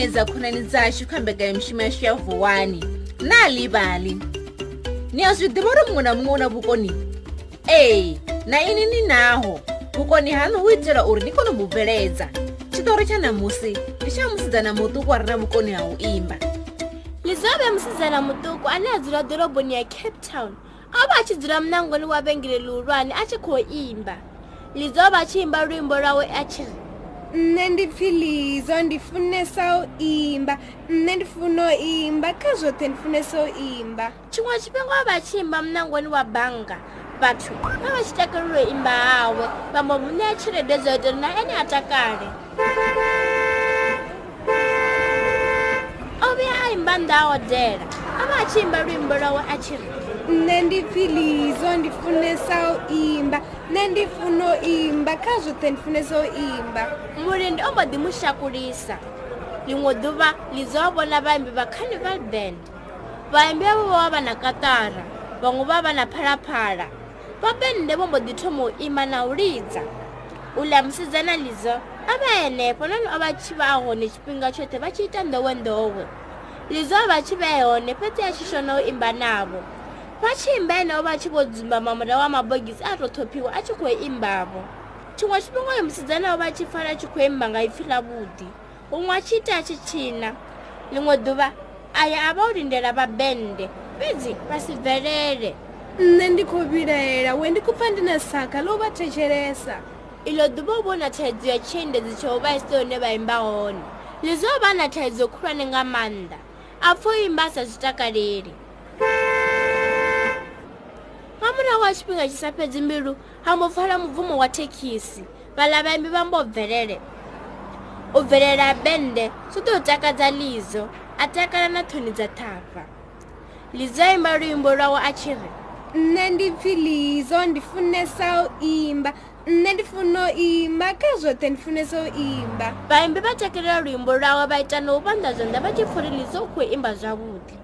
nhedza khonani dzashu kha mbekanyamushumo yashu ya vhuwani na livali ni a zwi ḓivha uri muṅwe na muṅwe u na vhukoni ee na ini ni naho vhukoni hanu hu itela uri ni kone u bveledza tshitori tsha ṋamusi ndi tsha musidzana muṱuku a re na vhukoni ha u imba lizobe musidzana muṱuku ane a dzula ḓoroboni ya cape town o vha a tshi dzula munangoni wa vengele ḽihulwane a tshi khou imba lizobe a tshi imba luimbo lwawe a tshi ri nṋe ndi pfhi lizo ndi funesa u imba nṋe ndi funa u imba kha zwoṱhe ndi funesa u imba tshiṅwe tshifhinga wa vha tshi imba munangoni wa bannga vhathu vha vha tshi takalelwa imba hawe vha mbo muṋea tshelede dzo itori na ene a takale o vhuya a imba nda a odela akachimba luimbo lwawe achiri nne ndipfilizo ndifunesa u imba nne ndifuno imba kha zvothe ndifunesa u imba mulindi ombo ḓi mushakulisa liṅwe ḓuva lizova vona vaimbi va carnival band vaimbi vavo va va na katara vaṅwe va va na phalaphala va bende vo mbo ḓi thoma u ima na u lidza u lamusedzana lizo a va henefho nani o va tshi va a hone tshifhinga tshoṱhe va tshi ita ndowendowe ndowe lizova tshi vhe hone fhedzi ya tshisho na u imba navo vha tshi imba ene o vha tshi vho dzumba mamura wa mabogisi a tou thophiwa a tshi khou imbavo tshiṅwe tshifhinga yo musidzana o vha tshi fara tshi khou imba nga ipfi ḽavhuḓi huṅwe a tshi ita a tshi tshina ḽiṅwe ḓuvha aya a vha u lindela vha bende fhedzi vha si bvelele nṋe ndi khou vhilaela we ndi khou pfa ndi na saka ḽo u vha thetshelesa iḽo ḓuvha u vhona thaidzo ya tshiendedzi tsha u vha isite hune vha imba hone ḽi zo vha na thaidzo khulwane nga maanḓa apfo imba asati takarere mamurawo wa tshifhinga tshisapedzi mbilu hambopfala mubvumo wa thekhisi valavaimbi vambobvelele u bvelela bende swi to takadza lizo a takala na thoni dza thafa lizo imba luimbo lwawo a chiri nṋe ndi pfhi lizo ndi funesa u imba nṋe ndi funa u imba kha zwoṱhe ndi funesa u imba vhaimbi vha takelela luimbo lwawe vha ita na u vhanda zwanḓa vha tshi pfhori lizo u khou imba zwavhuḓi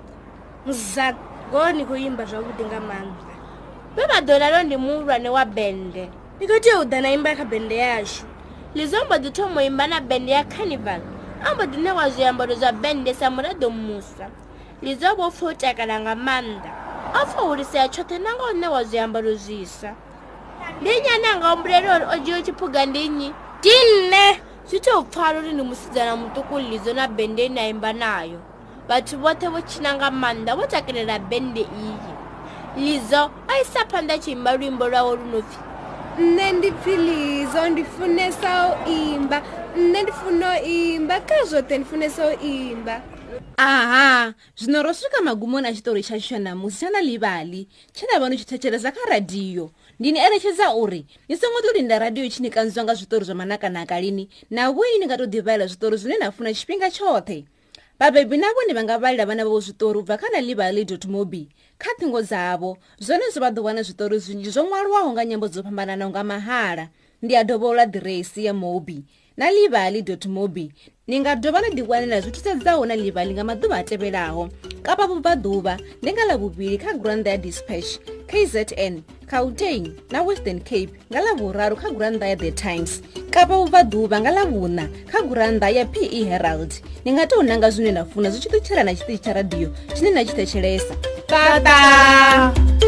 za ngoho ni khou imba zwavhuḓi nga maanḓa vhe vha ḓo lalo ndi muhulwane wa bende ndi khou tea u ḓa na imba kha bende yashu lizo mbo ḓi thoma u imba na bende ya carnival a mbo ḓi ṋewa zwiambaro zwa bende sa muraḓo musa lizo vho pfha u takala nga maanḓa o faulisea tshoṱhe na ngao ṋewa zwiambaro zwisa ndi nyi ane anga humbulele uri o dzhiwe tshiphuga ndi nnyi ndi nne zwi tou pfala uri ndi musidzana muṱuku lizo na bende ine a imba nayo vhathu vhoṱhe vho tshina nga maanḓa vho takelela bende iyi lizo a isa phanḓa tshi imba luimbo lwawo lu no pfi nṋe ndi philizo ndi funesa u imba nṋe ndi funa u imba kha zwoṱhe ndi funesa u imba aha zwino ro swika magumoni a tshitori tsha tsho namusi tsha na livali tshe na vha no tshi thetshelesa kha radiyo ndi ni eletshedza uri ni songo to linda radiyo tshi ni kanziwa nga zwitori zwa manakanaka lini na vhuyi ni nga to ḓivhaela zwitori zwine na funa tshifhinga tshoṱhe vabebi na vone va nga valela vana vavo switori ubva kha na livali mobi kha thingo dzavo zwone zwi va ḓo wana zwitori zwinzhi zwo ṅwaliwaho nga nyambo dzo fhambananaho nga mahala ndi a dovola diresi ya mobi na livali mobi ni nga dovha na ḓiwanela zwithu sedzaho na livali nga maḓuvha a tevhelaho kapa vubvaḓuvha ndi nga ḽa vhuvili kha grand ya dispatch kzn gauteng na western cape nga lavuraru kha guranda ya the times kapa vubvaduva nga lavuna kha guranda ya pe herald ni nga tou nanga zwine na funa zwi tshi ṱutshela na tshiṱitshi tsha radiyo tshine na tshi thetshelesa tata, tata.